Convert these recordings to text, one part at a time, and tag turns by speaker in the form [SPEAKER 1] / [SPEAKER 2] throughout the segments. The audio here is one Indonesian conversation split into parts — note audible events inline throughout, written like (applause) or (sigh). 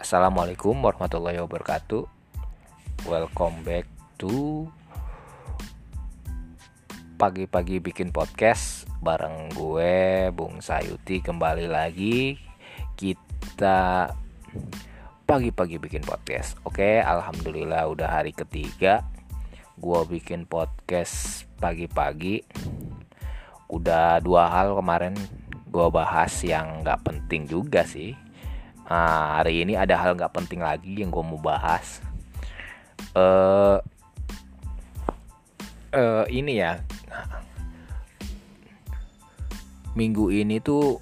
[SPEAKER 1] Assalamualaikum warahmatullahi wabarakatuh. Welcome back to pagi-pagi bikin podcast bareng gue Bung Sayuti kembali lagi kita pagi-pagi bikin podcast. Oke, alhamdulillah udah hari ketiga gue bikin podcast pagi-pagi. Udah dua hal kemarin gue bahas yang nggak penting juga sih Nah, hari ini ada hal nggak penting lagi yang gue mau bahas. Uh, uh, ini ya, minggu ini tuh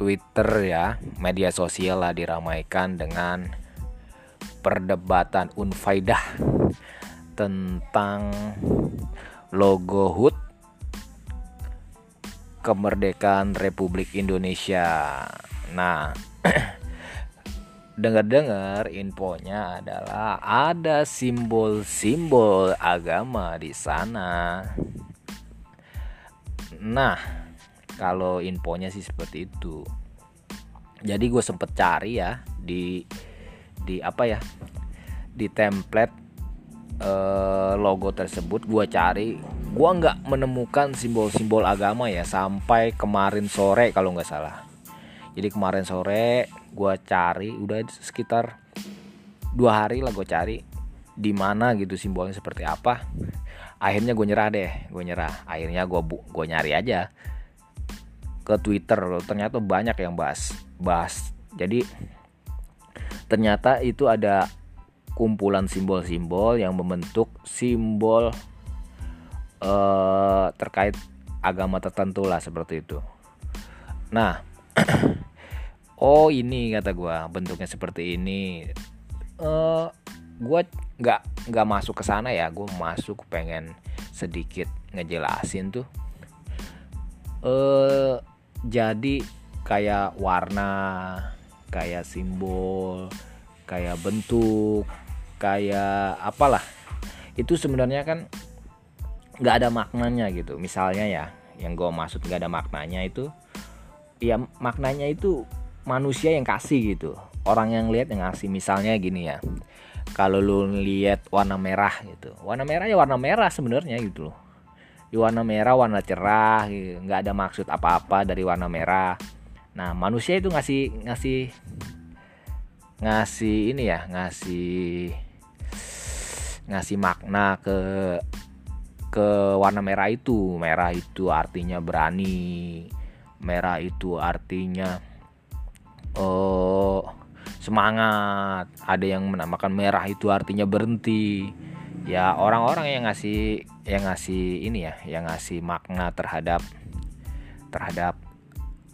[SPEAKER 1] Twitter ya, media sosial lah diramaikan dengan perdebatan unfaidah tentang logo HUT kemerdekaan Republik Indonesia. Nah, (clears throat) dengar-dengar infonya adalah ada simbol-simbol agama di sana. Nah, kalau infonya sih seperti itu. Jadi gue sempet cari ya di di apa ya di template eh, logo tersebut gue cari gue nggak menemukan simbol-simbol agama ya sampai kemarin sore kalau nggak salah jadi kemarin sore gue cari udah sekitar dua hari lah gue cari di mana gitu simbolnya seperti apa. Akhirnya gue nyerah deh gue nyerah. Akhirnya gue gue nyari aja ke Twitter. Ternyata banyak yang bahas bahas. Jadi ternyata itu ada kumpulan simbol-simbol yang membentuk simbol uh, terkait agama tertentu lah seperti itu. Nah (clears throat) oh ini kata gue bentuknya seperti ini. Uh, gue nggak nggak masuk ke sana ya. Gue masuk pengen sedikit ngejelasin tuh. Uh, jadi kayak warna kayak simbol kayak bentuk kayak apalah. Itu sebenarnya kan nggak ada maknanya gitu. Misalnya ya yang gue maksud nggak ada maknanya itu ya maknanya itu manusia yang kasih gitu. Orang yang lihat yang ngasih. Misalnya gini ya. Kalau lu lihat warna merah gitu. Warna merah ya warna merah sebenarnya gitu loh. Di warna merah warna cerah gitu. ada maksud apa-apa dari warna merah. Nah manusia itu ngasih ngasih ngasih ini ya ngasih ngasih makna ke ke warna merah itu. Merah itu artinya berani. Merah itu artinya oh semangat. Ada yang menamakan merah itu artinya berhenti. Ya orang-orang yang ngasih yang ngasih ini ya yang ngasih makna terhadap terhadap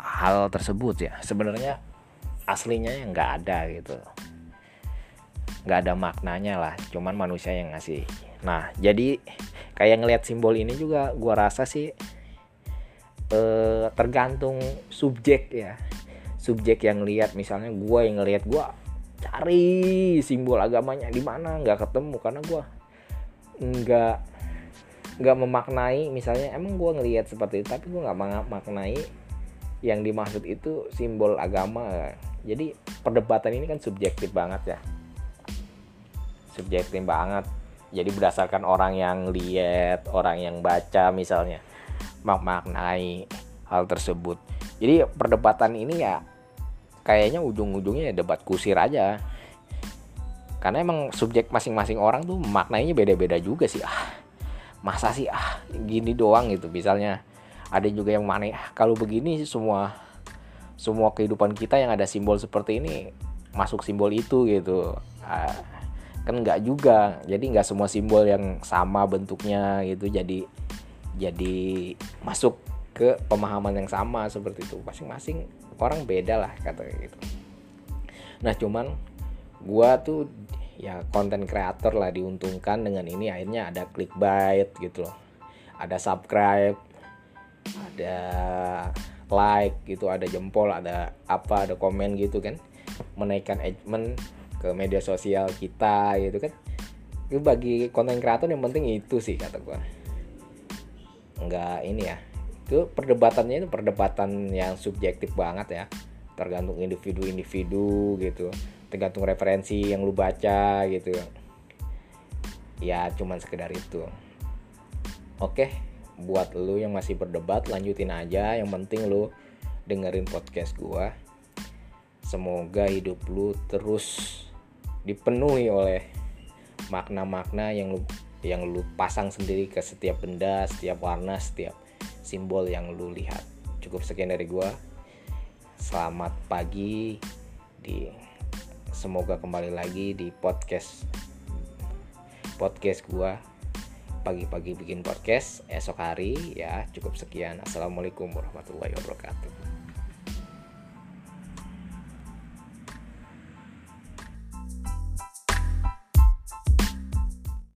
[SPEAKER 1] hal tersebut ya. Sebenarnya aslinya yang nggak ada gitu. Nggak ada maknanya lah cuman manusia yang ngasih. Nah jadi kayak ngelihat simbol ini juga gua rasa sih eh, tergantung subjek ya subjek yang lihat misalnya gue yang ngelihat gue cari simbol agamanya di mana nggak ketemu karena gue nggak nggak memaknai misalnya emang gue ngelihat seperti itu tapi gue nggak memaknai yang dimaksud itu simbol agama. Jadi perdebatan ini kan subjektif banget ya. Subjektif banget. Jadi berdasarkan orang yang lihat orang yang baca misalnya memaknai hal tersebut. Jadi perdebatan ini ya kayaknya ujung-ujungnya ya debat kusir aja. Karena emang subjek masing-masing orang tuh maknanya beda-beda juga sih. Ah masa sih ah gini doang gitu misalnya. Ada juga yang mana ah kalau begini semua semua kehidupan kita yang ada simbol seperti ini masuk simbol itu gitu. Ah, kan nggak juga. Jadi nggak semua simbol yang sama bentuknya gitu jadi jadi masuk ke pemahaman yang sama seperti itu. Masing-masing orang beda lah kata gitu. Nah cuman gua tuh ya konten kreator lah diuntungkan dengan ini akhirnya ada clickbait gitu loh. Ada subscribe ada like gitu ada jempol ada apa ada komen gitu kan. Menaikkan engagement ke media sosial kita gitu kan. Itu bagi konten kreator yang penting itu sih kata gua. Nggak ini ya itu perdebatannya itu perdebatan yang subjektif banget ya. Tergantung individu-individu gitu. Tergantung referensi yang lu baca gitu. Ya cuman sekedar itu. Oke buat lu yang masih berdebat lanjutin aja. Yang penting lu dengerin podcast gua. Semoga hidup lu terus dipenuhi oleh makna-makna yang lu yang lu pasang sendiri ke setiap benda, setiap warna, setiap simbol yang lu lihat. Cukup sekian dari gua. Selamat pagi di semoga kembali lagi di podcast podcast gua pagi-pagi bikin podcast esok hari ya cukup sekian assalamualaikum warahmatullahi wabarakatuh